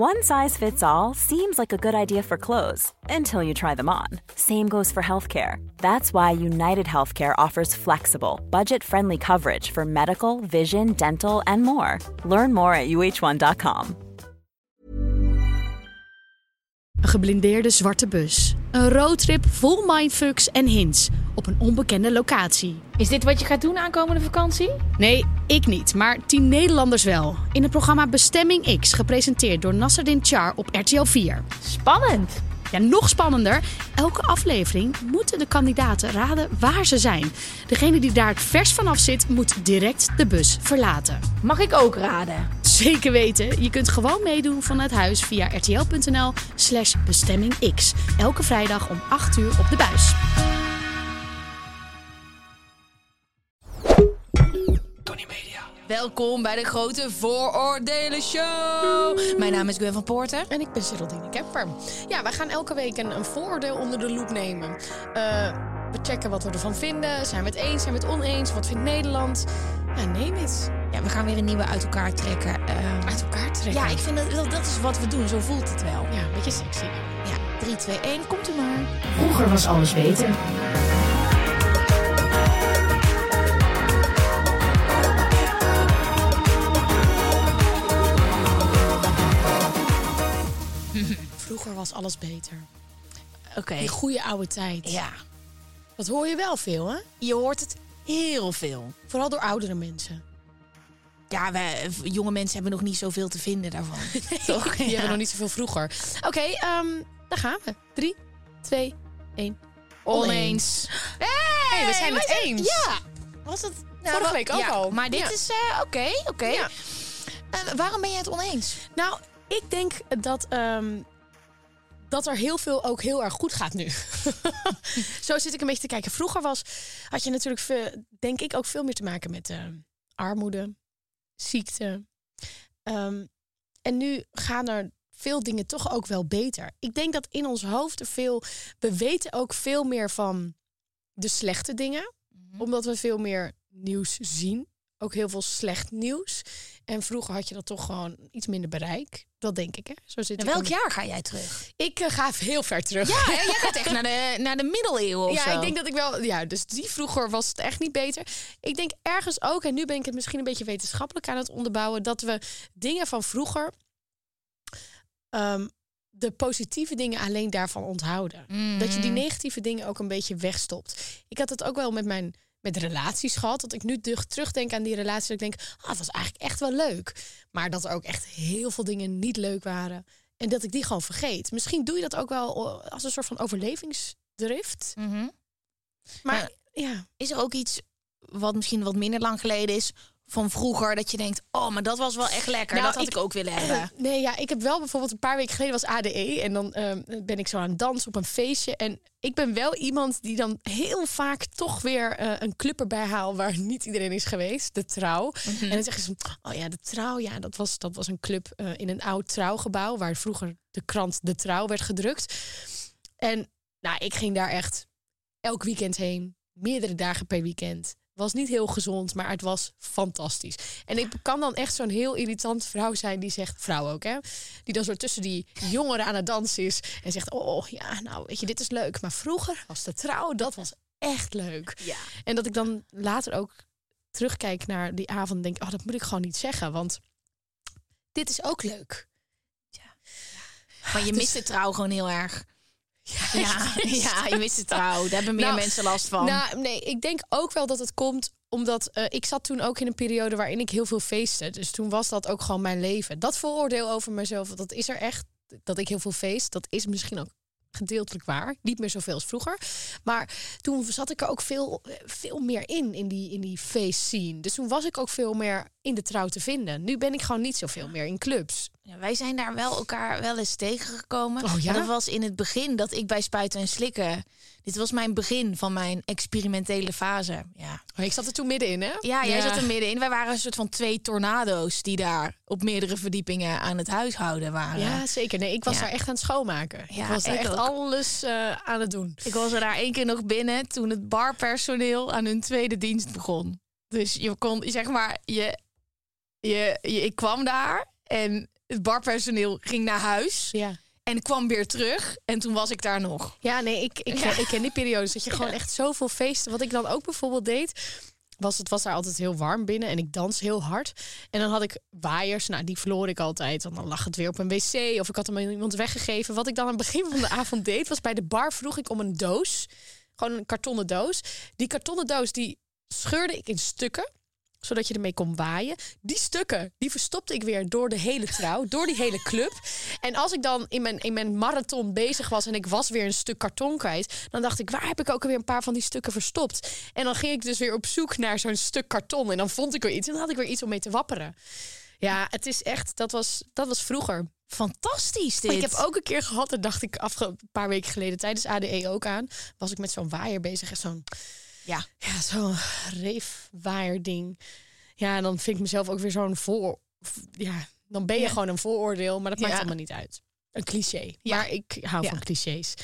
One size fits all seems like a good idea for clothes until you try them on. Same goes for healthcare. That's why United Healthcare offers flexible, budget friendly coverage for medical, vision, dental, and more. Learn more at uh1.com. Een geblindeerde zwarte bus. Een roadtrip vol mindfucks en hints op een onbekende locatie. Is dit wat je gaat doen aankomende vakantie? Nee, ik niet, maar tien Nederlanders wel. In het programma Bestemming X, gepresenteerd door Nasserdin Char op RTL 4. Spannend. Ja, nog spannender. Elke aflevering moeten de kandidaten raden waar ze zijn. Degene die daar het vers vanaf zit, moet direct de bus verlaten. Mag ik ook raden? Zeker weten. Je kunt gewoon meedoen vanuit huis via rtl.nl slash bestemmingx. Elke vrijdag om 8 uur op de buis. Welkom bij de grote Vooroordelen Show. Mijn naam is Gwen van Poorten. En ik ben Geraldine Kemper. Ja, wij gaan elke week een, een vooroordeel onder de loep nemen. Eh, we checken wat we ervan vinden. Zijn we het eens? Zijn we het oneens? Wat vindt Nederland? Ja, neem het. Ja, we gaan weer een nieuwe uit elkaar trekken. Eh, Uit elkaar trekken. ja, ik vind dat, dat, dat is wat we doen. Zo voelt het wel. Ja, een beetje sexy. Ja, 3, 2, 1, komt u maar. Vroeger was alles beter. Vroeger was alles beter. Oké. Die goede oude tijd. Ja, Dat hoor je wel veel, hè? je hoort het heel veel. Vooral door oudere mensen. Ja, wij, jonge mensen hebben nog niet zoveel te vinden daarvan. Toch? Die Ja. hebben nog niet zoveel vroeger. Oké, ehm daar gaan we. 3, 2, 1. Oneens. Hey, we zijn het eens. Ja. Was het... nou, Vorige week ook ja, al. Maar dit Ja. is... eh, Oké, oké. Ja. Eh, waarom ben je het oneens? Nou, ik denk dat, ehm, dat er heel veel ook heel erg goed gaat nu. Zo zit ik een beetje te kijken. Vroeger was, had je natuurlijk, veel, denk ik, ook veel meer te maken met eh, armoede, ziekte. Ehm, en nu gaan er veel dingen toch ook wel beter. Ik denk dat in ons hoofd er veel... We weten ook veel meer van de slechte dingen. Omdat we veel meer nieuws zien. Ook heel veel slecht nieuws. En vroeger had je dat toch gewoon iets minder bereik. Dat denk ik, hè? Zo zit ik welk jaar ga jij terug? Ik eh, ga heel ver terug. Ja, hè? jij gaat echt naar de, naar de middeleeuwen of Ja, zo. ik denk dat ik wel. Ja, dus die vroeger was het echt niet beter. Ik denk ergens ook, en nu ben ik het misschien een beetje wetenschappelijk aan het onderbouwen, dat we dingen van vroeger, ehm, de positieve dingen alleen daarvan onthouden. Dat je die negatieve dingen ook een beetje wegstopt. Ik had het ook wel met mijn met relaties gehad. Dat ik nu terug- terugdenk aan die relatie. Dat ik denk, ah, het was eigenlijk echt wel leuk. Maar dat er ook echt heel veel dingen niet leuk waren. En dat ik die gewoon vergeet. Misschien doe je dat ook wel als een soort van overlevingsdrift. Mhm. Maar ja, Is er ook iets wat misschien wat minder lang geleden is van vroeger dat je denkt, oh, maar dat was wel echt lekker. Nou, dat had ik- ik, ook willen hebben. nee, ja, ik heb wel bijvoorbeeld een paar weken geleden was ADE en dan ehm, ben ik zo aan het dansen op een feestje en ik ben wel iemand die dan heel vaak toch weer eh, een club erbij haal waar niet iedereen is geweest, de Trouw. Mhm. En dan zeggen ze, oh ja, de Trouw, ja, dat was dat was een club eh, in een oud trouwgebouw waar vroeger de krant De Trouw werd gedrukt. En nou, ik ging daar echt elk weekend heen, meerdere dagen per weekend. Was niet heel gezond, maar het was fantastisch. En ik kan dan echt zo'n heel irritant vrouw zijn die zegt, vrouw ook hè, die dan zo tussen die jongeren aan het dansen is en zegt, oh ja, nou weet je, dit is leuk. Maar vroeger was de trouw, dat was echt leuk. Ja. En dat ik dan later ook terugkijk naar die avond en denk, oh dat moet ik gewoon niet zeggen, want dit is ook leuk. Maar je Dus- mist de trouw gewoon heel erg. Ja, ja, je mist de trouw. Daar hebben meer Nou, mensen last van. Nou, nee, ik denk ook wel dat het komt omdat eh, ik zat toen ook in een periode waarin ik heel veel feestte. Dus toen was dat ook gewoon mijn leven. Dat vooroordeel over mezelf, dat is er echt. Dat ik heel veel feest, dat is misschien ook gedeeltelijk waar. Niet meer zoveel als vroeger. Maar toen zat ik er ook veel, veel meer in, in die, in die feestscene. Dus toen was ik ook veel meer in de trouw te vinden. Nu ben ik gewoon niet zoveel meer in clubs. Ja, wij zijn daar wel elkaar wel eens tegengekomen. Oh, ja? Dat was in het begin dat ik bij Spuiten en Slikken... Dit was mijn begin van mijn experimentele fase. Ja, Maar ik zat er toen middenin, hè? ja jij zat er middenin. Wij waren een soort van twee tornado's... die daar op meerdere verdiepingen aan het huishouden waren. Ja, zeker. Nee, ik was daar echt aan het schoonmaken. Ja, ik was daar ik echt ook. alles eh, aan het doen. Ik was er daar één keer nog binnen toen het barpersoneel aan hun tweede dienst begon. Dus je kon, zeg maar, je, je, je, ik kwam daar en het barpersoneel ging naar huis Ja. en kwam weer terug. En toen was ik daar nog. Ja, nee, ik, ik, ik ken die periodes dat je gewoon echt zoveel feesten. Wat ik dan ook bijvoorbeeld deed, was het was daar altijd heel warm binnen en ik dans heel hard. En dan had ik waaiers, nou die verloor ik altijd. Want dan lag het weer op een wc of ik had hem aan iemand weggegeven. Wat ik dan aan het begin van de avond deed, was bij de bar vroeg ik om een doos. Gewoon een kartonnen doos. Die kartonnen doos die scheurde ik in stukken zodat je ermee kon waaien. Die stukken, die verstopte ik weer door de hele trouw, door die hele club. En als ik dan in mijn, in mijn marathon bezig was en ik was weer een stuk karton kwijt, dan dacht ik, waar heb ik ook alweer een paar van die stukken verstopt? En dan ging ik dus weer op zoek naar zo'n stuk karton en dan vond ik weer iets en dan had ik weer iets om mee te wapperen. Ja, het is echt, dat was, dat was vroeger. Fantastisch dit. Ik heb ook een keer gehad, dat dacht ik afge- een paar weken geleden tijdens ADE ook aan, was ik met zo'n waaier bezig en zo'n Ja. ja, zo'n reefwaaierding. Ja, en dan vind ik mezelf ook weer zo'n voor... Ja, dan ben je Ja. gewoon een vooroordeel, maar dat maakt Ja. allemaal niet uit. Een cliché. Ja. Maar ik hou Ja. van clichés.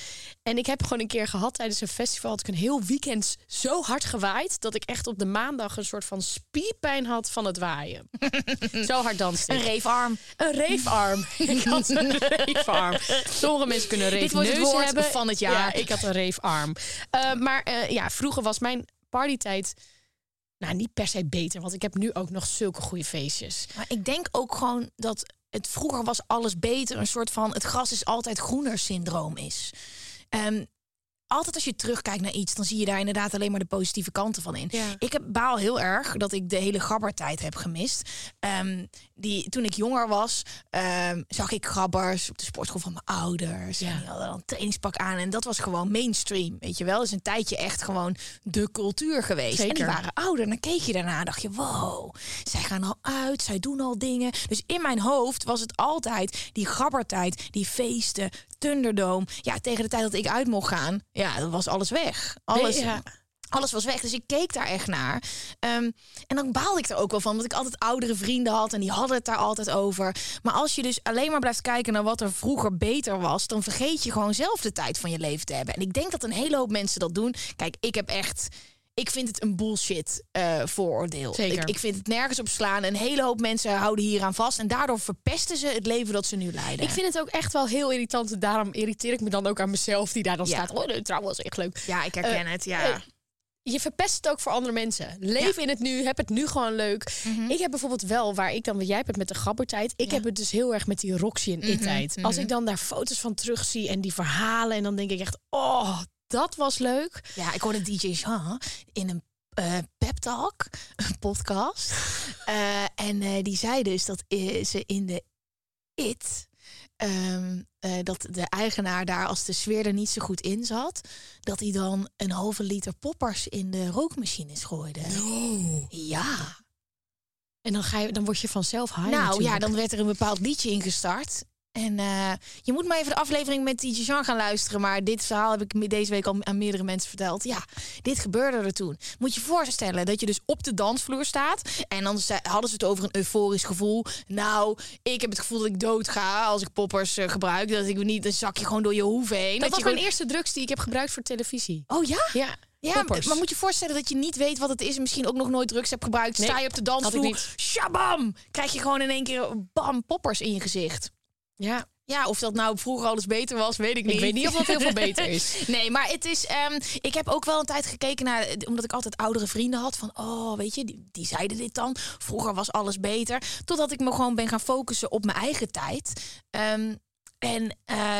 En ik heb gewoon een keer gehad tijdens een festival... had ik een heel weekend zo hard gewaaid... dat ik echt op de maandag een soort van spierpijn had van het waaien. zo hard danste Een reefarm. Een reefarm. ik had een reefarm. Sommige mensen kunnen reefneus hebben. van het jaar. Ja, ik had een reefarm. Eh, maar eh, ja, vroeger was mijn partytijd... Nou, niet per se beter. Want ik heb nu ook nog zulke goede feestjes. Maar ik denk ook gewoon dat het vroeger was alles beter. Een soort van het gras is altijd groener syndroom is. Ehm, altijd als je terugkijkt naar iets, dan zie je daar inderdaad alleen maar de positieve kanten van in. Ja. Ik heb baal heel erg dat ik de hele gabbertijd heb gemist. Ehm, die, toen ik jonger was, ehm, zag ik gabbers op de sportschool van mijn ouders. Ja. En die hadden dan een trainingspak aan. En dat was gewoon mainstream, weet je wel. Dus een tijdje echt gewoon de cultuur geweest. En die waren ouder. En dan keek je daarna en dacht je, wow, zij gaan al uit, zij doen al dingen. Dus in mijn hoofd was het altijd die gabbertijd, die feesten, Thunderdome. Ja, tegen de tijd dat ik uit mocht gaan, ja, dan was alles weg. Alles, Ja. alles was weg. Dus ik keek daar echt naar. Ehm, en dan baalde ik er ook wel van. Want ik altijd oudere vrienden had. En die hadden het daar altijd over. Maar als je dus alleen maar blijft kijken naar wat er vroeger beter was. Dan vergeet je gewoon zelf de tijd van je leven te hebben. En ik denk dat een hele hoop mensen dat doen. Kijk, ik heb echt. Ik vind het een bullshit eh, vooroordeel. Zeker. Ik, ik vind het nergens op slaan. Een hele hoop mensen houden hier aan vast. En daardoor verpesten ze het leven dat ze nu leiden. Ik vind het ook echt wel heel irritant. Daarom irriteer ik me dan ook aan mezelf die daar dan Ja. staat. Oh, nee, trouwens, echt leuk. ja, ik herken Eh, het. Ja. eh, je verpest het ook voor andere mensen. Leef in het nu, heb het nu gewoon leuk. Ik heb bijvoorbeeld wel, waar ik dan, jij hebt het met de gabbertijd. Ik Mhm. Ja. heb het dus heel erg met die Roxy en It-tijd. Als ik dan daar foto's van terugzie en die verhalen. En dan denk ik echt, oh, dat was leuk. Ja, ik hoorde DJ Jean in een eh pep talk, een podcast. Eh, en eh, die zei dus dat ze in de It... eh, dat de eigenaar daar, als de sfeer er niet zo goed in zat... dat hij dan een halve liter poppers in de rookmachines gooide. Ja. En dan, ga je, dan word je vanzelf high nou ja, dan werd er een bepaald liedje ingestart. En eh, je moet maar even de aflevering met DJ Jean gaan luisteren. Maar dit verhaal heb ik deze week al aan meerdere mensen verteld. Ja, dit gebeurde er toen. Moet je voorstellen dat je dus op de dansvloer staat. En dan hadden ze het over een euforisch gevoel. Nou, ik heb het gevoel dat ik dood ga als ik poppers eh, gebruik. Dat ik niet, dan zak je gewoon door je hoeven heen. Dat was mijn gewoon- eerste drugs die ik heb gebruikt voor televisie. Oh ja? Ja, Ja, poppers. maar moet je voorstellen dat je niet weet wat het is en misschien ook nog nooit drugs hebt gebruikt. Nee, Sta je op de dansvloer, shabam, krijg je gewoon in één keer bam poppers in je gezicht. Ja, Ja, of dat nou vroeger alles beter was, weet ik niet. ik weet niet of dat heel veel beter is. Nee, maar het is. ehm, ik heb ook wel een tijd gekeken naar. Omdat ik altijd oudere vrienden had. Van, oh, weet je, die, die zeiden dit dan. Vroeger was alles beter. Totdat ik me gewoon ben gaan focussen op mijn eigen tijd. Ehm, en. eh,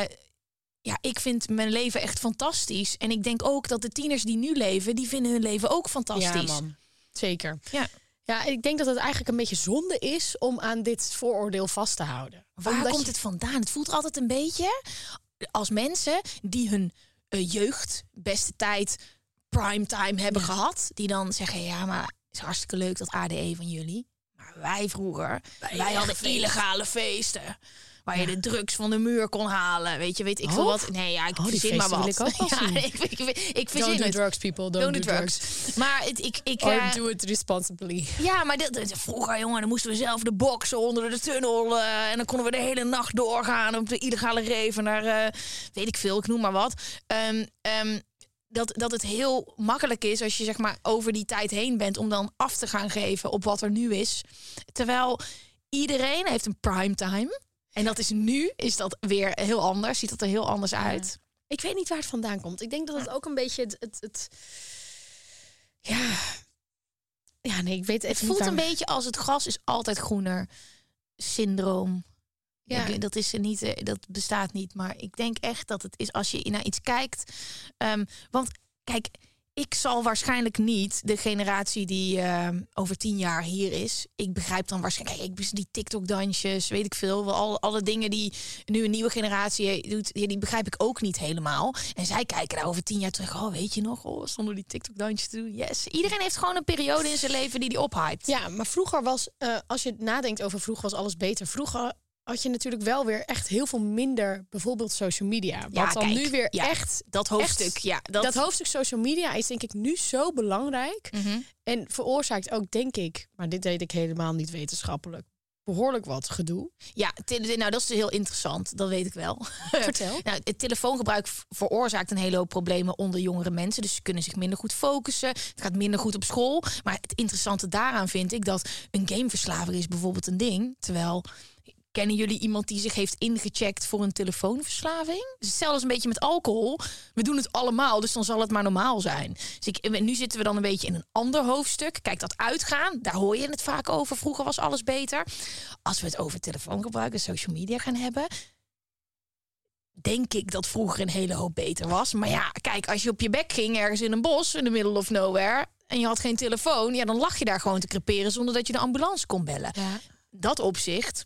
ja, ik vind mijn leven echt fantastisch. En ik denk ook dat de tieners die nu leven, die vinden hun leven ook fantastisch. Ja, man. Zeker. Ja. Ja, ik denk dat het eigenlijk een beetje zonde is om aan dit vooroordeel vast te houden. Waar Omdat komt je- het vandaan? Het voelt altijd een beetje als mensen die hun eh, jeugd, beste tijd, primetime hebben Ja. gehad. Die dan zeggen, ja, maar het is hartstikke leuk dat ADE van jullie. Maar wij vroeger, wij, hadden illegale feesten. Waar je de drugs van de muur kon halen. Weet je, weet ik veel Oh? wat. Nee, ja, ik Oh, verzin maar wat. ik ook ja, ik, ik, ik, ik verzin Don't do drugs, people. Don't, Don't do, do drugs. drugs. Maar het, ik, ik, Or eh, do it responsibly. ja, maar dit, dit- vroeger, jongen, dan moesten we zelf de boksen onder de tunnel. eh, en dan konden we de hele nacht doorgaan op de illegale reven naar, eh, weet ik veel, ik noem maar wat. Ehm, ehm, dat, dat het heel makkelijk is als je zeg maar over die tijd heen bent om dan af te gaan geven op wat er nu is. Terwijl iedereen heeft een primetime. En dat is nu, is dat weer heel anders. Ziet dat er heel anders uit. Ik weet niet waar het vandaan komt. Ik denk dat het ook een beetje het... het, het ja... Ja, nee, ik weet Het even voelt een beetje als het gras is altijd groener syndroom. Ja. Ik- dat, is er niet, eh, dat bestaat niet. Maar ik denk echt dat het is als je naar iets kijkt. Ehm, want kijk, ik zal waarschijnlijk niet de generatie die ehm, over tien jaar hier is. Ik begrijp dan waarschijnlijk, ik die TikTok-dansjes, weet ik veel. Al, alle dingen die nu een nieuwe generatie doet, die begrijp ik ook niet helemaal. En zij kijken daar over tien jaar terug. Oh, weet je nog? Oh, zonder die TikTok-dansjes te doen. Yes. Iedereen heeft gewoon een periode in zijn leven die die ophypt. Ja, maar vroeger was, eh, als je nadenkt over vroeger was alles beter. Vroeger had je natuurlijk wel weer echt heel veel minder, bijvoorbeeld social media. Wat Ja, dan kijk, nu weer ja, echt, dat hoofdstuk. echt- ja, dat... hoofdstuk social media is denk ik nu zo belangrijk. Mhm. En veroorzaakt ook, denk ik, maar dit weet ik helemaal niet wetenschappelijk, behoorlijk wat gedoe. Ja, nou dat is heel interessant. Dat weet ik wel. Vertel. Nou, het telefoongebruik veroorzaakt een hele hoop problemen onder jongere mensen. Dus ze kunnen zich minder goed focussen. Het gaat minder goed op school. Maar het interessante daaraan vind ik dat een gameverslaving is bijvoorbeeld een ding. Terwijl. Kennen jullie iemand die zich heeft ingecheckt voor een telefoonverslaving? Hetzelfde als een beetje met alcohol. We doen het allemaal, dus dan zal het maar normaal zijn. Dus ik, nu zitten we dan een beetje in een ander hoofdstuk. Kijk, dat uitgaan, daar hoor je het vaak over. Vroeger was alles beter. Als we het over telefoongebruik en social media gaan hebben, denk ik dat vroeger een hele hoop beter was. Maar ja, kijk, als je op je bek ging ergens in een bos in the middle of nowhere en je had geen telefoon, ja, dan lag je daar gewoon te creperen zonder dat je de ambulance kon bellen. Ja. Dat opzicht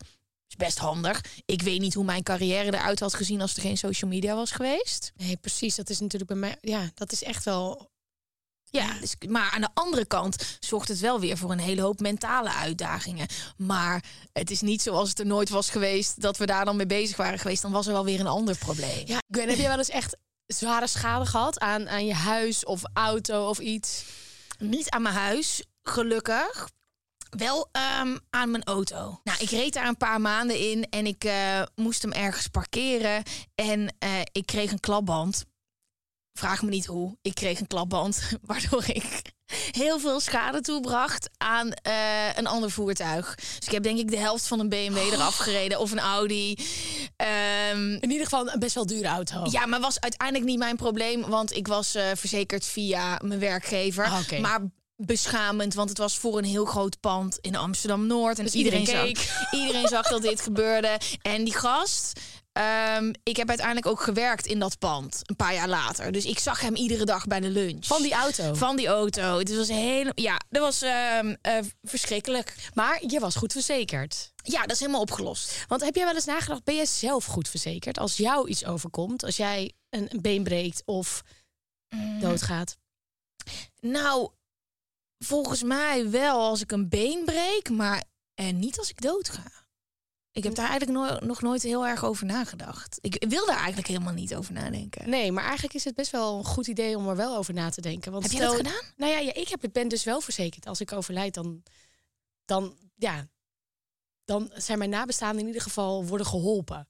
is best handig. Ik weet niet hoe mijn carrière eruit had gezien als er geen social media was geweest. Nee, precies. Dat is natuurlijk bij mij, ja, dat is echt wel Ja, dus, maar aan de andere kant zorgt het wel weer voor een hele hoop mentale uitdagingen. Maar het is niet zoals het er nooit was geweest dat we daar dan mee bezig waren geweest. Dan was er wel weer een ander probleem. Ja, Gwen, heb jij wel eens echt zware schade gehad aan, aan je huis of auto of iets? Niet aan mijn huis, gelukkig. Wel ehm, aan mijn auto. Nou, ik reed daar een paar maanden in en ik eh, moest hem ergens parkeren. En eh, ik kreeg een klapband. Vraag me niet hoe. Ik kreeg een klapband, waardoor ik heel veel schade toebracht aan eh, een ander voertuig. Dus ik heb denk ik de helft van een BMW eraf gereden of een Audi. Ehm, In ieder geval een best wel dure auto. ja, maar was uiteindelijk niet mijn probleem, want ik was verzekerd via mijn werkgever. Ah. Maar beschamend, want het was voor een heel groot pand in Amsterdam Noord en Dus iedereen, iedereen zag, iedereen zag dat dit gebeurde. En die gast. ehm, ik heb uiteindelijk ook gewerkt in dat pand een paar jaar later. Dus ik zag hem iedere dag bij de lunch. Van die auto. Van die auto. Het was heel, ja, dat was ehm, eh, verschrikkelijk. Maar je was goed verzekerd. Ja, dat is helemaal opgelost. Want heb jij wel eens nagedacht, ben jij zelf goed verzekerd? Als jou iets overkomt, als jij een, een been breekt of doodgaat. Nou, volgens mij wel als ik een been breek, maar en niet als ik doodga. Ik heb daar eigenlijk no- nog nooit heel erg over nagedacht. Ik wil daar eigenlijk helemaal niet over nadenken. Nee, maar eigenlijk is het best wel een goed idee om er wel over na te denken. Want Heb je dat gedaan? Nou ja, ja ik heb, ben dus wel verzekerd. Als ik overlijd, dan, dan, ja, dan zijn mijn nabestaanden in ieder geval worden geholpen.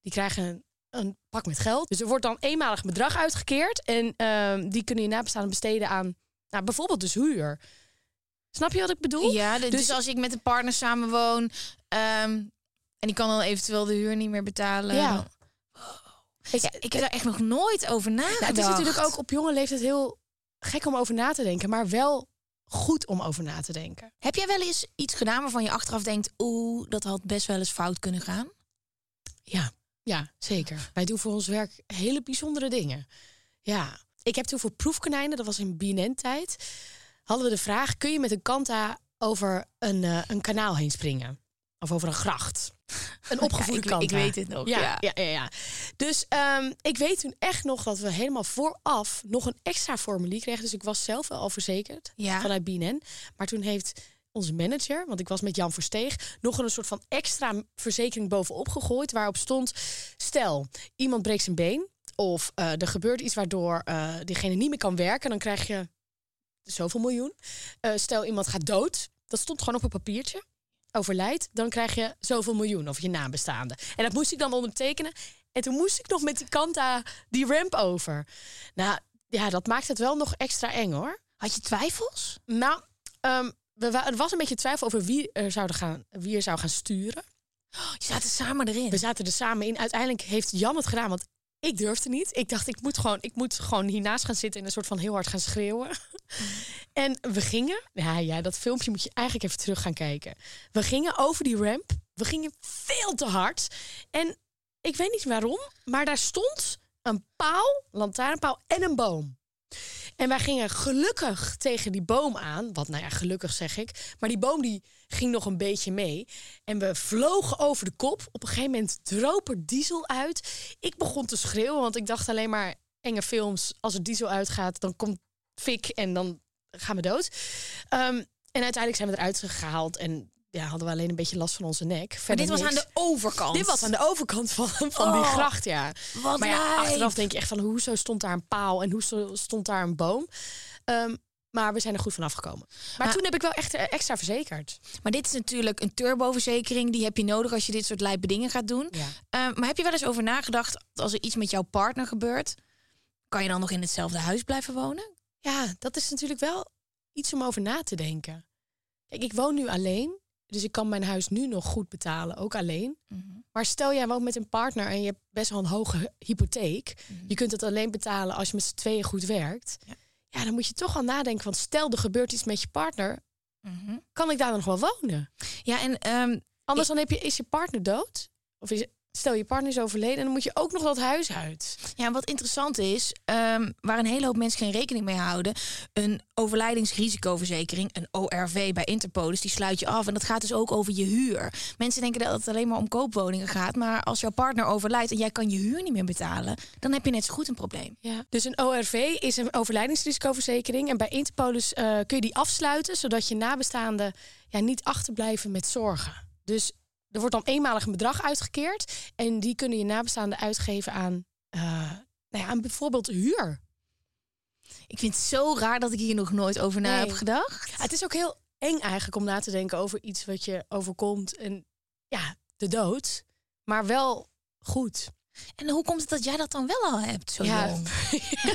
Die krijgen een, een pak met geld. Dus er wordt dan eenmalig bedrag uitgekeerd. En ehm, die kunnen je nabestaanden besteden aan nou, bijvoorbeeld dus huur. Snap je wat ik bedoel? Ja, dus, Dus- als ik met een partner samenwoon ehm, en die kan dan eventueel de huur niet meer betalen. Ja. Ja, ik heb daar echt nog nooit over nagedacht. Nou, het is natuurlijk ook op jonge leeftijd heel gek om over na te denken, maar wel goed om over na te denken. Heb jij wel eens iets gedaan waarvan je achteraf denkt, oeh, dat had best wel eens fout kunnen gaan? Ja, ja, zeker. Wij doen voor ons werk hele bijzondere dingen. Ja, ik heb toen voor proefkonijnen, dat was in BNN-tijd, hadden we de vraag: kun je met een kanta over een, eh, een kanaal heen springen? Of over een gracht? Een opgevoede ik- kanta. ik weet het nog, Ja, ja. ja. ja, ja. Dus ehm, ik weet toen echt nog dat we helemaal vooraf nog een extra formulier kregen. Dus ik was zelf wel al verzekerd Ja. vanuit BNN. Maar toen heeft onze manager, want ik was met Jan Versteeg, nog een soort van extra verzekering bovenop gegooid. Waarop stond: stel, iemand breekt zijn been. Of eh, er gebeurt iets waardoor eh, diegene niet meer kan werken. Dan krijg je zoveel miljoen. Eh, stel, iemand gaat dood. Dat stond gewoon op een papiertje. Overlijdt, dan krijg je zoveel miljoen of je nabestaande. En dat moest ik dan ondertekenen. En toen moest ik nog met die kanta die ramp over. Nou, ja, dat maakt het wel nog extra eng hoor. Had je twijfels? Nou, we, wa- er was een beetje twijfel over wie er, zouden gaan, wie er zou gaan sturen. Je zaten samen erin. We zaten er samen in. Uiteindelijk heeft Jan het gedaan, want ik durfde niet. Ik dacht, ik moet gewoon, ik moet gewoon hiernaast gaan zitten en een soort van heel hard gaan schreeuwen. En we gingen, ja, ja, dat filmpje moet je eigenlijk even terug gaan kijken. We gingen over die ramp. We gingen veel te hard. En ik weet niet waarom, maar daar stond een paal, lantaarnpaal en een boom. En wij gingen gelukkig tegen die boom aan. Wat, nou ja, gelukkig zeg ik. Maar die boom die ging nog een beetje mee. En we vlogen over de kop. Op een gegeven moment droop er diesel uit. Ik begon te schreeuwen, want ik dacht alleen maar... enge films, als er diesel uitgaat, dan komt fik en dan gaan we dood. Ehm, en uiteindelijk zijn we eruit gehaald en ja, hadden we alleen een beetje last van onze nek. maar dit was aan de overkant. Dit was aan de overkant van, van die Oh, gracht, ja. Wat Maar ja, achteraf denk je echt van hoezo stond daar een paal en hoezo stond daar een boom. Ehm, maar we zijn er goed van afgekomen. Maar, Maar- toen heb ik wel echt eh, extra verzekerd. Maar dit is natuurlijk een turboverzekering. Die heb je nodig als je dit soort lijpe dingen gaat doen. Ja. Eh, maar heb je wel eens over nagedacht, als er iets met jouw partner gebeurt... kan je dan nog in hetzelfde huis blijven wonen? Ja, dat is natuurlijk wel iets om over na te denken. Kijk, ik woon nu alleen. Dus ik kan mijn huis nu nog goed betalen, ook alleen. Maar stel jij woont met een partner en je hebt best wel een hoge hypotheek. Je kunt het alleen betalen als je met z'n tweeën goed werkt. Ja. Ja. dan moet je toch al nadenken. Want stel er gebeurt iets met je partner, kan ik daar dan nog wel wonen? Ja, en ehm, Anders dan heb je, is je partner dood. Of is, stel je partner is overleden en dan moet je ook nog dat huis uit. Ja, wat interessant is, ehm, waar een hele hoop mensen geen rekening mee houden, een overlijdingsrisicoverzekering, een ORV bij Interpolis, die sluit je af. En dat gaat dus ook over je huur. Mensen denken dat het alleen maar om koopwoningen gaat, maar als jouw partner overlijdt en jij kan je huur niet meer betalen, dan heb je net zo goed een probleem. Ja. Dus een ORV is een overlijdingsrisicoverzekering. En bij Interpolis eh, kun je die afsluiten, zodat je nabestaanden ja, niet achterblijven met zorgen. Dus er wordt dan eenmalig een bedrag uitgekeerd. En die kunnen je nabestaanden uitgeven aan, eh, nou ja, aan bijvoorbeeld huur. Ik vind het zo raar dat ik hier nog nooit over na Nee. heb gedacht. Ja, het is ook heel eng eigenlijk om na te denken over iets wat je overkomt. En ja, de dood. Maar wel goed. En hoe komt het dat jij dat dan wel al hebt, zo Ja. jong?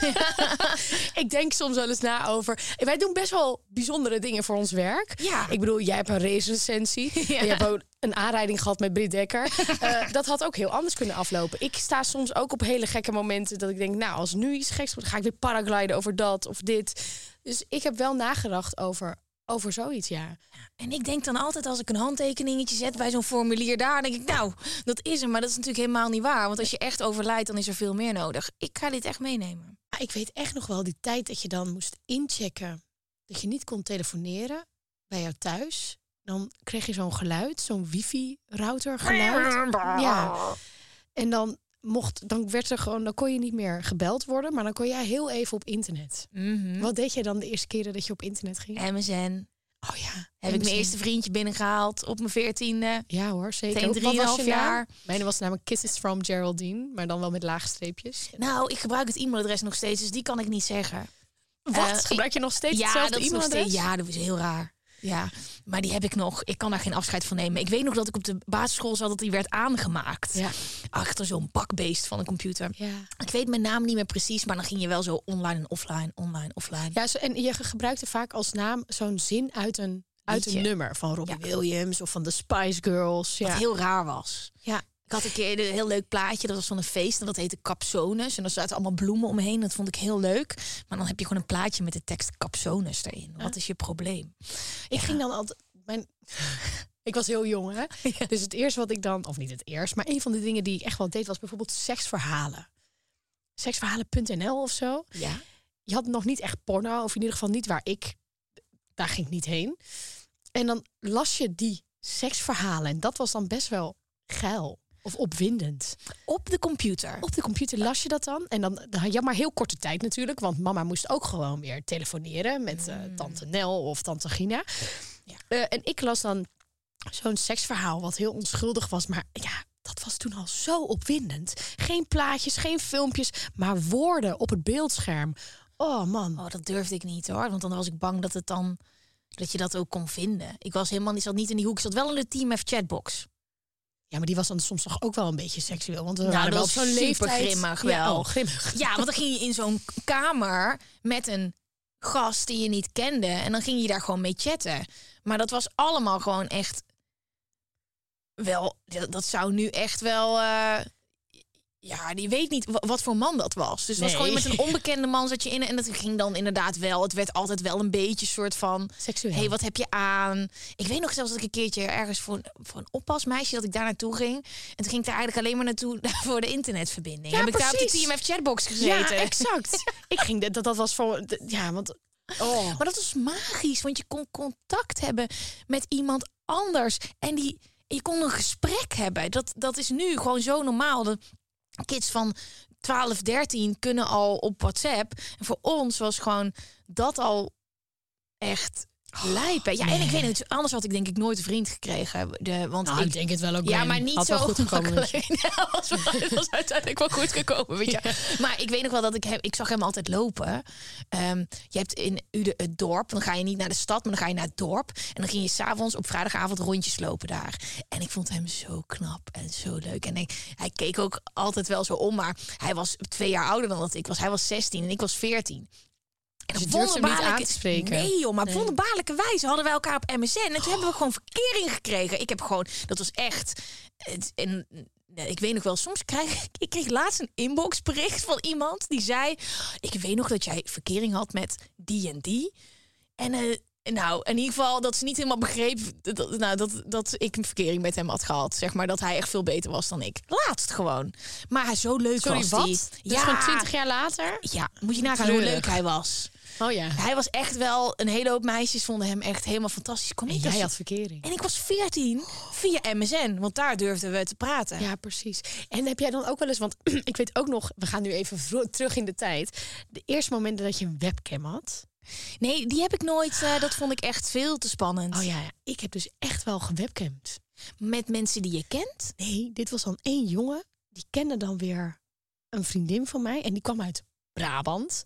ik denk soms wel eens na over. Wij doen best wel bijzondere dingen voor ons werk. Ja. Ik bedoel, jij hebt een racerecensie. Ja. Je hebt ook een aanrijding gehad met Britt Dekker. Eh, dat had ook heel anders kunnen aflopen. Ik sta soms ook op hele gekke momenten dat ik denk, nou, als nu iets geks wordt, ga ik weer paragliden over dat of dit. Dus ik heb wel nagedacht over, over zoiets, ja. En ik denk dan altijd als ik een handtekeningetje zet bij zo'n formulier daar, denk ik, nou, dat is er. Maar dat is natuurlijk helemaal niet waar. Want als je echt overlijdt, dan is er veel meer nodig. Ik ga dit echt meenemen. Maar ik weet echt nog wel die tijd dat je dan moest inchecken. Dat je niet kon telefoneren bij jou thuis. Dan kreeg je zo'n geluid, zo'n wifi-router geluid. Ja. En dan mocht, dan werd er gewoon, dan kon je niet meer gebeld worden, maar dan kon jij heel even op internet. Wat deed jij dan de eerste keren dat je op internet ging? MSN. Oh ja. Heb ik mijn eerste vriendje binnengehaald op mijn veertiende. Ja hoor, zeker. Meteen Wat was 3,5 je naam? jaar. Mijne was namelijk Kisses from Geraldine, maar dan wel met lage streepjes. Nou, ik gebruik het e-mailadres nog steeds, dus die kan ik niet zeggen. Wat? Eh, Gebruik je nog steeds ja, hetzelfde e-mailadres? steeds, ja, dat is heel raar. Ja, maar die heb ik nog. Ik kan daar geen afscheid van nemen. Ik weet nog dat ik op de basisschool zat dat die werd aangemaakt. Ja. Achter zo'n bakbeest van een computer. Ja. Ik weet mijn naam niet meer precies, maar dan ging je wel zo online en offline, online, offline. Ja, zo, en je ge- gebruikte vaak als naam zo'n zin uit een, uit een nummer van Robbie Ja. Williams of van de Spice Girls. Wat heel raar was. ja. Ik had een keer een heel leuk plaatje. Dat was van een feest en dat heette Capsones. En er zaten allemaal bloemen omheen. Dat vond ik heel leuk. Maar dan heb je gewoon een plaatje met de tekst Capsones erin. Wat is je probleem? Ik ging dan altijd. Mijn... ik was heel jong, hè? Dus het eerste wat ik dan, of niet het eerst, maar een van de dingen die ik echt wel deed, was bijvoorbeeld seksverhalen. Seksverhalen.nl of zo. Ja. Je had nog niet echt porno, of in ieder geval niet waar ik. Daar ging ik niet heen. En dan las je die seksverhalen. En dat was dan best wel geil of opwindend. Op de computer. Op de computer las je dat dan. En dan, je maar heel korte tijd natuurlijk. Want mama moest ook gewoon weer telefoneren met eh, tante Nel of tante Gina. Eh, en ik las dan zo'n seksverhaal wat heel onschuldig was. Maar ja, dat was toen al zo opwindend. Geen plaatjes, geen filmpjes, maar woorden op het beeldscherm. Oh man. Oh, dat durfde ik niet hoor. Want dan was ik bang dat het dan dat je dat ook kon vinden. Ik was helemaal niet, zat niet in die hoek. Ik zat wel in de Team F chatbox. Ja, maar die was dan soms toch ook wel een beetje seksueel. Want we Nou, waren dat wel op zo'n super leeftijd. grimmig Ja, wel. oh, grimmig. Ja, want dan ging je in zo'n kamer met een gast die je niet kende. En dan ging je daar gewoon mee chatten. Maar dat was allemaal gewoon echt wel, dat, dat zou nu echt wel. eh, ja, die weet niet wa- wat voor man dat was. Dus het was gewoon met een onbekende man zat je in. En dat ging dan inderdaad wel. Het werd altijd wel een beetje soort van. Seksueel. hey, wat heb je aan? Ik weet nog zelfs dat ik een keertje ergens voor, een- voor een oppasmeisje dat ik daar naartoe ging. En toen ging ik daar eigenlijk alleen maar naartoe voor de internetverbinding. Ja, heb ik daar op die precies. TMF chatbox Ja, gezeten. exact. ik ging dat, dat dat was voor de- ja, want oh. Maar dat was magisch, want je kon contact hebben met iemand anders. En die, je kon een gesprek hebben. Dat, dat is nu gewoon zo normaal. De kids van 12, 13 kunnen al op WhatsApp. En voor ons was gewoon dat al echt lijpen. Ja, en ik weet niet, anders had ik denk ik nooit een vriend gekregen. De, want Nou, ik, ik denk het wel ook. ja, maar niet Had zo wel goed gekomen. was, het was uiteindelijk wel goed gekomen, weet je. Maar ik weet nog wel dat ik hem, ik zag hem altijd lopen. Ehm, je hebt in Uden het dorp, dan ga je niet naar de stad, maar dan ga je naar het dorp. En dan ging je s'avonds op vrijdagavond rondjes lopen daar. En ik vond hem zo knap en zo leuk. En hij, hij keek ook altijd wel zo om, maar hij was twee jaar ouder dan dat ik was. Hij was 16 en ik was 14. En Dus hem niet aan wonderbaarlijke- te spreken? Nee joh, maar op Nee. wonderbaarlijke wijze hadden wij elkaar op MSN. En toen hebben we gewoon verkering gekregen. Ik heb gewoon, dat was echt... Het, en, ik weet nog wel, soms krijg ik... Ik kreeg laatst een inboxbericht van iemand die zei... Ik weet nog dat jij verkering had met die en die. En eh, nou, in ieder geval dat ze niet helemaal begreep... Dat, nou, dat, dat ik een verkering met hem had gehad. Zeg maar, dat hij echt veel beter was dan ik. Laatst gewoon. Maar hij zo leuk Sorry, was wat? die. Dus gewoon 20 jaar later? Ja, moet je nagaan hoe leuk hij was. Oh ja. Hij was echt wel, een hele hoop meisjes vonden hem echt helemaal fantastisch. Kom En jij als- had verkering. en ik was 14 via MSN, want daar durfden we te praten. Ja, precies. En heb jij dan ook wel eens, want ik weet ook nog, we gaan nu even terug in de tijd. De eerste momenten dat je een webcam had. Nee, die heb ik nooit. eh, dat vond ik echt veel te spannend. Oh ja, ik heb dus echt wel gewebcamd. Met mensen die je kent. Nee, dit was dan één jongen. Die kende dan weer een vriendin van mij. En die kwam uit Brabant.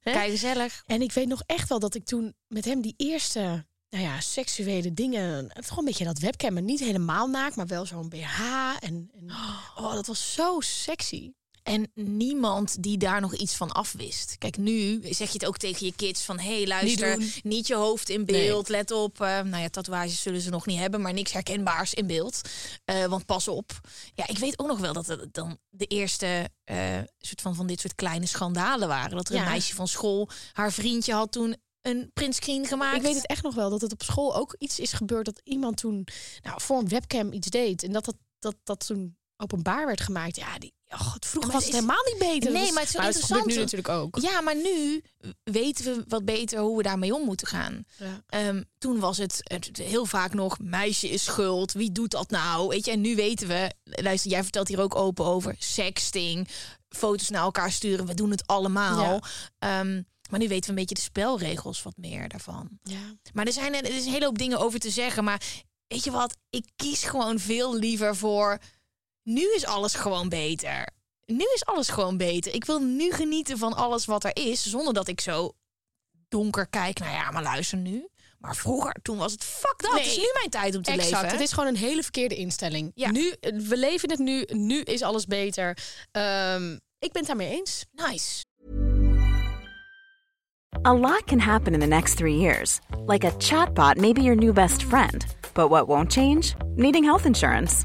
Hè? Kijk, gezellig. En ik weet nog echt wel dat ik toen met hem die eerste nou ja, seksuele dingen. Het gewoon een beetje dat webcam. Niet helemaal naakt, maar wel zo'n BH. En, en oh, dat was zo sexy. En niemand die daar nog iets van afwist. Kijk, nu zeg je het ook tegen je kids van... hé, hey, luister, Niet je hoofd in beeld, let op. eh, nou ja, tatoeages zullen ze nog niet hebben... maar niks herkenbaars in beeld. Eh, want pas op. Ja, ik weet ook nog wel dat het dan de eerste... eh, soort van, van dit soort kleine schandalen waren. Dat er Ja. een meisje van school... haar vriendje had toen een printscreen gemaakt. Ik weet het echt nog wel dat het op school ook iets is gebeurd dat iemand toen nou, voor een webcam iets deed en dat dat, dat, dat toen openbaar werd gemaakt. Ja, die, oh, het vroeger was het is- helemaal niet beter. Nee, maar het is wel gebeurt interessant. nu natuurlijk ook. Ja, maar nu weten we wat beter hoe we daarmee om moeten gaan. Ja. Ehm, toen was het, het heel vaak nog meisje is schuld. Wie doet dat nou? Weet je, en nu weten we. Luister, jij vertelt hier ook open over sexting, foto's naar elkaar sturen. We doen het allemaal. Ja. Ehm, maar nu weten we een beetje de spelregels wat meer daarvan. Ja. Maar er zijn er is een hele hoop dingen over te zeggen. Maar weet je wat? Ik kies gewoon veel liever voor. Nu is alles gewoon beter. Nu is alles gewoon beter. Ik wil nu genieten van alles wat er is. Zonder dat ik zo donker kijk. Nou ja, maar luister nu. Maar vroeger, toen was het fuck dat. Het is Nee, nu mijn tijd om te Exact. leven. Het is gewoon een hele verkeerde instelling. Ja. Nu, we leven het nu. Nu is alles beter. Ehm, ik ben het daarmee eens. nice. A lot can happen in the next three years. Like a chatbot may be your new best friend. But what won't change? Needing health insurance.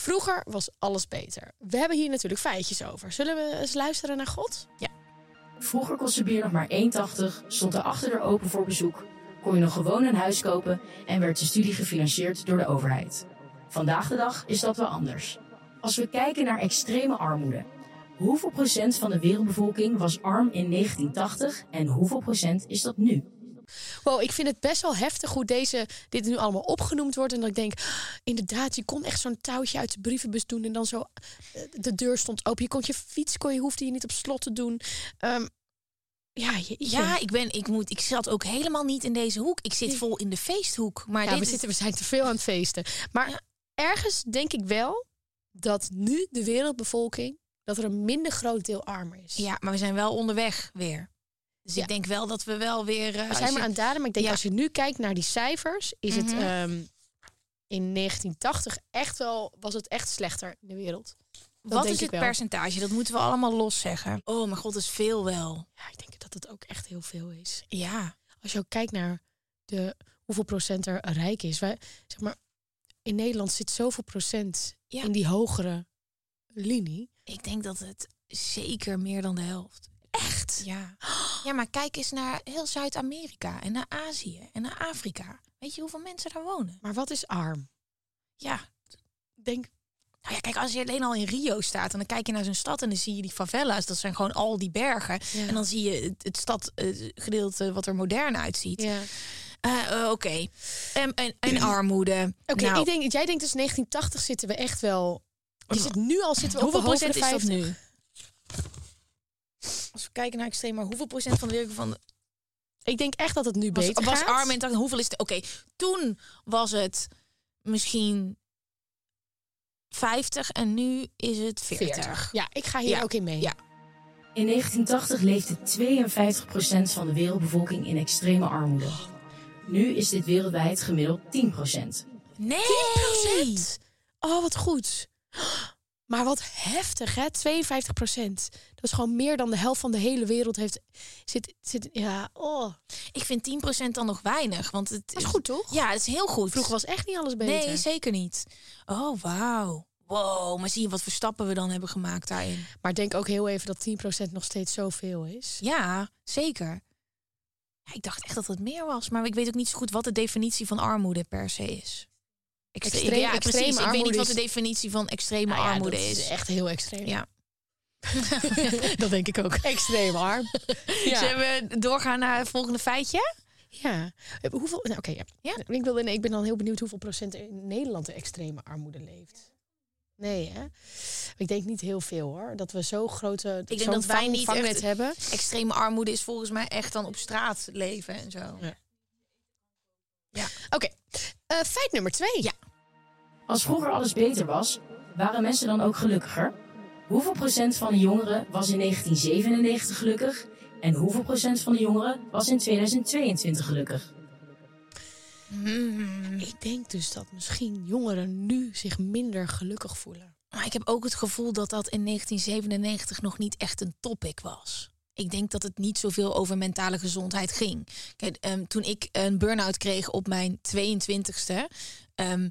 Vroeger was alles beter. We hebben hier natuurlijk feitjes over. Zullen we eens luisteren naar God? Ja. Vroeger kostte bier nog maar 1,80, stond de achterdeur open voor bezoek, kon je nog gewoon een huis kopen en werd je studie gefinancierd door de overheid. Vandaag de dag is dat wel anders. Als we kijken naar extreme armoede. Hoeveel procent van de wereldbevolking was arm in 1980 en hoeveel procent is dat nu? Wow, ik vind het best wel heftig hoe deze, dit nu allemaal opgenoemd wordt. En dat ik denk, ah, inderdaad, je kon echt zo'n touwtje uit de brievenbus doen. En dan zo, eh, de deur stond open. Je kon je fiets, kon je, hoefde je niet op slot te doen. Ehm, ja, je, Ja, ik, ben, ik, moet, ik zat ook helemaal niet in deze hoek. Ik zit vol in de feesthoek. Maar ja dit we, is- zitten, we zijn te veel aan het feesten. Maar ergens denk ik wel dat nu de wereldbevolking... dat er een minder groot deel armer is. Ja, maar we zijn wel onderweg weer. Dus Ja. ik denk wel dat we wel weer... eh, We als zijn je- maar aan het daden, maar ik denk Ja. als je nu kijkt naar die cijfers, is het Mhm. ehm, in 1980 echt wel, was het echt slechter in de wereld. Dat Wat is het wel. percentage? Dat moeten we allemaal los zeggen. Oh mijn god, dat is veel wel. Ja, ik denk dat het ook echt heel veel is. Ja. Als je ook kijkt naar de, hoeveel procent er rijk is. Wij, zeg maar, in Nederland zit zoveel procent Ja. in die hogere linie. Ik denk dat het zeker meer dan de helft. Echt? Ja. Ja, maar kijk eens naar heel Zuid-Amerika en naar Azië en naar Afrika. Weet je hoeveel mensen daar wonen? Maar wat is arm? Ja. Ik Denk, Nou ja, kijk, als je alleen al in Rio staat en dan kijk je naar zo'n stad en dan zie je die favela's. Dat zijn gewoon al die bergen. Ja. En dan zie je het, het stadgedeelte wat er modern uitziet. ja. Eh, eh, Oké. Em, en, en armoede. Oké, Nou, ik denk, jij denkt dus 1980 zitten we echt wel. Is het nu al zitten we hoeveel procent is dat 50? nu? Als we kijken naar extreem, maar hoeveel procent van de wereld van Ik denk echt dat het nu was, beter was gaat. arm en dacht, hoeveel is het? Oké, toen was het misschien 50 en nu is het 40. Ja, ik ga hier Ja. ook in mee. Ja. In 1980 leefde 52% van de wereldbevolking in extreme armoede. Nu is dit wereldwijd gemiddeld 10%. Nee! Oh, wat goed. Maar wat heftig, hè? 52 procent. Dat is gewoon meer dan de helft van de hele wereld heeft. Zit, zit, ja, oh. Ik vind 10% dan nog weinig, want het Dat is goed, toch? Ja, het is heel goed. Vroeger was echt niet alles beter. Nee, zeker niet. Oh, wauw. Wow, maar zie je wat voor stappen we dan hebben gemaakt daarin? Maar denk ook heel even dat 10 procent nog steeds zoveel is. Ja, zeker. Ja, ik dacht echt dat het meer was, maar ik weet ook niet zo goed wat de definitie van armoede per se is. Extre- Extreem- ja, extreme precies. Ik weet niet wat de is- definitie van extreme Nou ja, armoede dat is. echt heel extreem. Ja. dat denk ik ook. Extreem arm. ja. Zullen we doorgaan naar het volgende feitje? ja. Eh, Hoeveel? Nou, oké. ja. Ja. Ik, wilde, ik ben dan heel benieuwd hoeveel procent in Nederland de extreme armoede leeft. Nee, hè? Ik denk niet heel veel hoor. Dat we zo grote. denk zo'n dat wij niet echt- hebben. Extreme armoede is volgens mij echt dan op straat leven en zo. Oké. Eh, feit nummer twee. Ja. Als vroeger alles beter was, waren mensen dan ook gelukkiger? Hoeveel procent van de jongeren was in 1997 gelukkig? En hoeveel procent van de jongeren was in 2022 gelukkig? Hmm. Ik denk dus dat misschien jongeren nu zich minder gelukkig voelen. Maar ik heb ook het gevoel dat dat in 1997 nog niet echt een topic was. Ik denk dat het niet zoveel over mentale gezondheid ging. Kijk, ehm, toen ik een burn-out kreeg op mijn 22e, ehm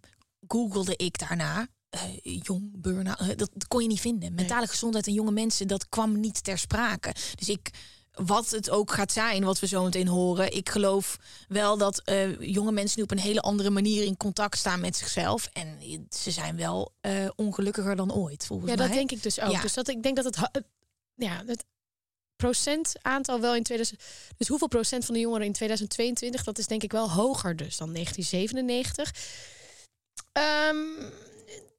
googelde ik daarna. eh, jong burn-out, eh, dat, dat kon je niet vinden. Mentale gezondheid en jonge mensen, dat kwam niet ter sprake. Dus ik, wat het ook gaat zijn, wat we zo meteen horen, ik geloof wel dat eh, jonge mensen nu op een hele andere manier in contact staan met zichzelf. En ze zijn wel ongelukkiger dan ooit, volgens Ja, mij. dat denk ik dus ook. Ja. Dus dat ik denk dat het, ha- het- ja, het procentaantal wel in 2000. Dus hoeveel procent van de jongeren in 2022? Dat is denk ik wel hoger dus dan 1997. Ehm,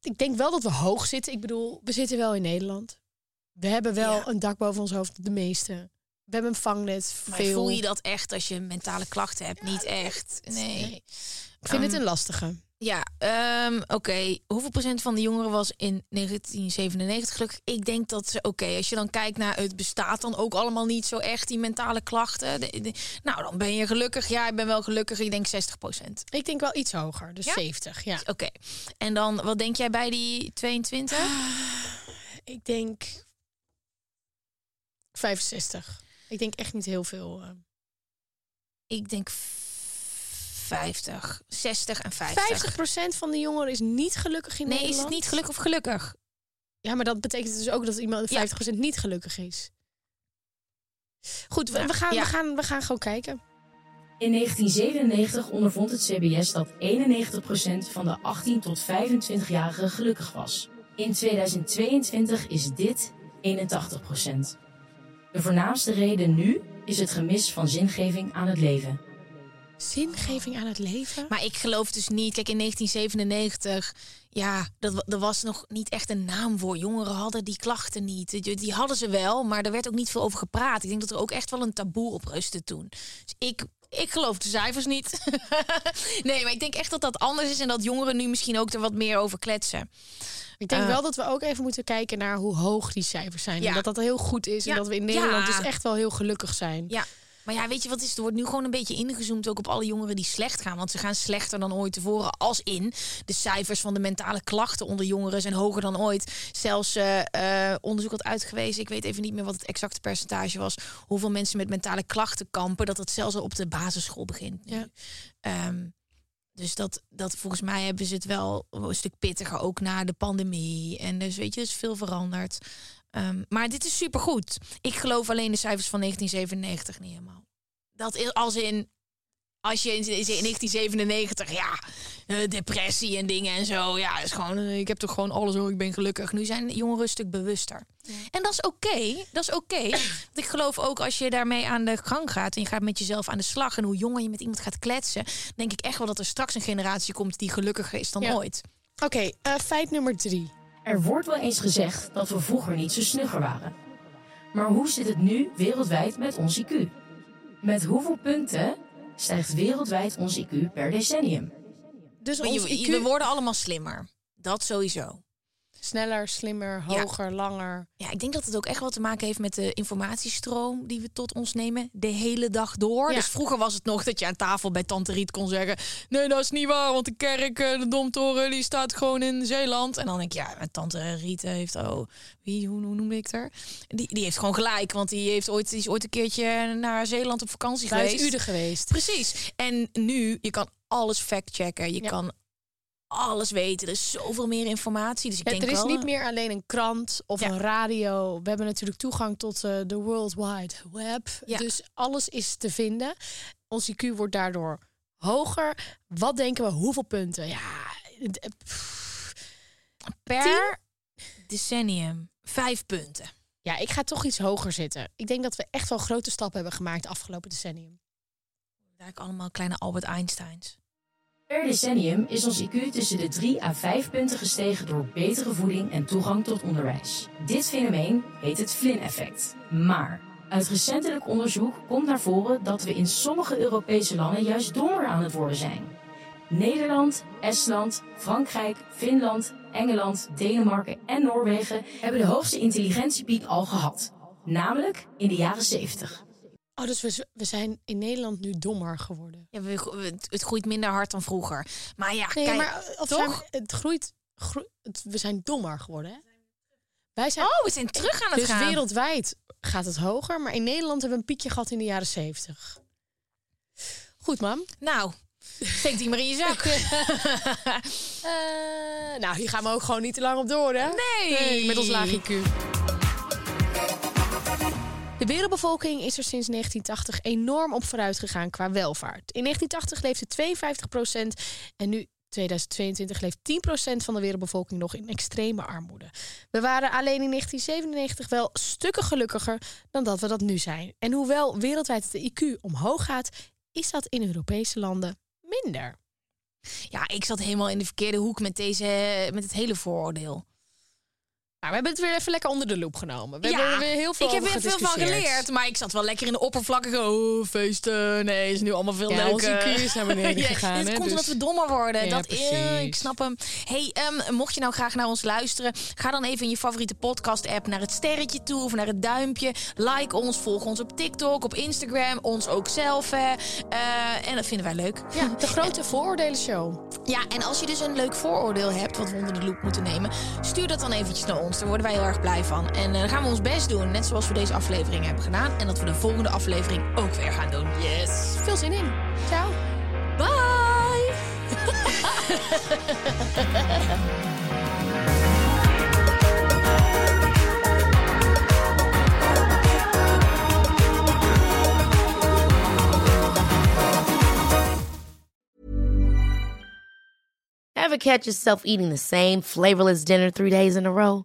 ik denk wel dat we hoog zitten. Ik bedoel, we zitten wel in Nederland. We hebben wel Ja. een dak boven ons hoofd, de meeste. We hebben een vangnet. Maar Veel. voel je dat echt als je mentale klachten hebt? Niet echt. Nee. Nee. Ik vind het Ehm, een lastige. Ja, ehm, oké. Hoeveel procent van de jongeren was in 1997 gelukkig? Ik denk dat ze, oké, als je dan kijkt naar het bestaat dan ook allemaal niet zo echt, die mentale klachten. De- de- nou, dan ben je gelukkig. Ja, ik ben wel gelukkig. Ik denk 60 procent. Ik denk wel iets hoger, dus Ja? 70. Ja. Oké. En dan, wat denk jij bij die 22? Ik denk 65. Ik denk echt niet heel veel. eh. Ik denk 50. 60 en 50. 50% van de jongeren is niet gelukkig in Nee, Nederland. is het niet gelukkig of gelukkig? Ja, maar dat betekent dus ook dat iemand 50% niet gelukkig is. Goed, we, Ja, we, gaan, ja. we, gaan, we gaan gewoon kijken. In 1997 ondervond het CBS dat 91% van de 18 tot 25-jarigen gelukkig was. In 2022 is dit 81%. De voornaamste reden nu is het gemis van zingeving aan het leven. Zingeving aan het leven? Maar ik geloof dus niet. Kijk, in 1997, ja, dat, er was nog niet echt een naam voor. Jongeren hadden die klachten niet. Die, die hadden ze wel, maar er werd ook niet veel over gepraat. Ik denk dat er ook echt wel een taboe op rustte toen. Dus ik, ik geloof de cijfers niet. nee, maar ik denk echt dat dat anders is en dat jongeren nu misschien ook er wat meer over kletsen. Ik denk Eh. wel dat we ook even moeten kijken naar hoe hoog die cijfers zijn. Ja. En dat dat heel goed is. Ja. En dat we in Nederland Ja. dus echt wel heel gelukkig zijn. Ja. Maar ja, weet je wat is? Er wordt nu gewoon een beetje ingezoomd ook op alle jongeren die slecht gaan. Want ze gaan slechter dan ooit tevoren. Als in de cijfers van de mentale klachten onder jongeren zijn hoger dan ooit. Zelfs eh, eh, onderzoek had uitgewezen, ik weet even niet meer wat het exacte percentage was. Hoeveel mensen met mentale klachten kampen. Dat het zelfs al op de basisschool begint. Ja. Ehm, dus dat, dat volgens mij hebben ze het wel een stuk pittiger ook na de pandemie. En dus weet je, is veel veranderd. Ehm, maar dit is supergoed. Ik geloof alleen de cijfers van 1997 niet helemaal. Dat is als in. Als je in, in 1997, ja, eh, depressie en dingen en zo. Ja, is gewoon, eh, ik heb toch gewoon alles hoor, ik ben gelukkig. Nu zijn jongeren een stuk bewuster. En dat is oké, dat is oké. Want ik geloof ook als je daarmee aan de gang gaat... en je gaat met jezelf aan de slag... en hoe jonger je met iemand gaat kletsen... denk ik echt wel dat er straks een generatie komt... die gelukkiger is dan Ja. ooit. Oké, eh, feit nummer drie. Er wordt wel eens gezegd dat we vroeger niet zo snugger waren. Maar hoe zit het nu wereldwijd met ons IQ? Met hoeveel punten stijgt wereldwijd ons IQ per decennium? Dus ons IQ we worden allemaal slimmer. Dat sowieso. Sneller, slimmer, Ja. hoger, langer. Ja, ik denk dat het ook echt wel te maken heeft met de informatiestroom die we tot ons nemen de hele dag door. Ja. Dus vroeger was het nog dat je aan tafel bij Tante Riet kon zeggen: Nee, dat is niet waar, want de kerk, eh, de Domtoren, die staat gewoon in Zeeland. En dan denk ik: Ja, Tante Riet heeft, oh, wie, hoe, hoe noem ik haar? Die, die heeft gewoon gelijk, want die, heeft ooit, die is ooit een keertje naar Zeeland op vakantie geweest. Uden geweest. Precies. En nu, je kan alles factchecken. Je Ja. kan alles weten. Er is zoveel meer informatie. Dus ik Ja, denk er is wel, niet eh, meer alleen een krant of Ja. een radio. We hebben natuurlijk toegang tot eh, de World Wide Web. Ja. Dus alles is te vinden. Ons IQ wordt daardoor hoger. Wat denken we? Hoeveel punten? Ja, pff. per decennium vijf punten. ja, ik ga toch iets hoger zitten. Ik denk dat we echt wel grote stappen hebben gemaakt afgelopen decennium. Eigenlijk allemaal kleine Albert Einsteins. Per decennium is ons IQ tussen de 3 à 5 punten gestegen door betere voeding en toegang tot onderwijs. Dit fenomeen heet het Flynn-effect. Maar uit recentelijk onderzoek komt naar voren dat we in sommige Europese landen juist dommer aan het worden zijn. Nederland, Estland, Frankrijk, Finland, Engeland, Denemarken en Noorwegen hebben de hoogste intelligentiepiek al gehad. Namelijk in de jaren 70. Oh, dus we, zijn in Nederland nu dommer geworden. Ja, we, het groeit minder hard dan vroeger. Maar ja, Nee, kijk, maar eh, of toch? zijn het groeit, het- we zijn dommer geworden. Hè? Wij zijn Oh, we zijn terug aan het dus gaan. wereldwijd gaat het hoger, maar in Nederland hebben we een piekje gehad in de jaren 70. Goed, mam. Nou, steek die maar in je zak. Eh, nou, hier gaan we ook gewoon niet te lang op door, hè? Nee. met ons laag IQ. De wereldbevolking is er sinds 1980 enorm op vooruit gegaan qua welvaart. In 1980 leefde 52% en nu 2022 leeft 10% van de wereldbevolking nog in extreme armoede. We waren alleen in 1997 wel stukken gelukkiger dan dat we dat nu zijn. En hoewel wereldwijd de IQ omhoog gaat, is dat in Europese landen minder. Ja, ik zat helemaal in de verkeerde hoek met, deze, met het hele vooroordeel. Maar we hebben het weer even lekker onder de loep genomen. We Ja, hebben er weer heel veel ik heb er veel van geleerd, maar ik zat wel lekker in de oppervlakkige oh, feesten. Nee, is nu allemaal veel Ja, leuker. Naar beneden Ja, gegaan, Dit hè, komt dus- omdat we dommer worden. Ja, dat, ik snap hem. Hey, ehm, mocht je nou graag naar ons luisteren, ga dan even in je favoriete podcast-app naar het sterretje toe of naar het duimpje. Like ons, volg ons op TikTok, op Instagram, ons ook zelf. Hè. Eh, en dat vinden wij leuk. Ja, de grote vooroordelen-show. Ja, en als je dus een leuk vooroordeel hebt wat we onder de loep moeten nemen, stuur dat dan eventjes naar ons. Daar worden wij heel erg blij van. En eh, dan gaan we ons best doen, net zoals we deze aflevering hebben gedaan. En dat we de volgende aflevering ook weer gaan doen. Yes. Veel zin in. Ciao. Bye! Ever catch yourself eating the same flavorless dinner three days in a row?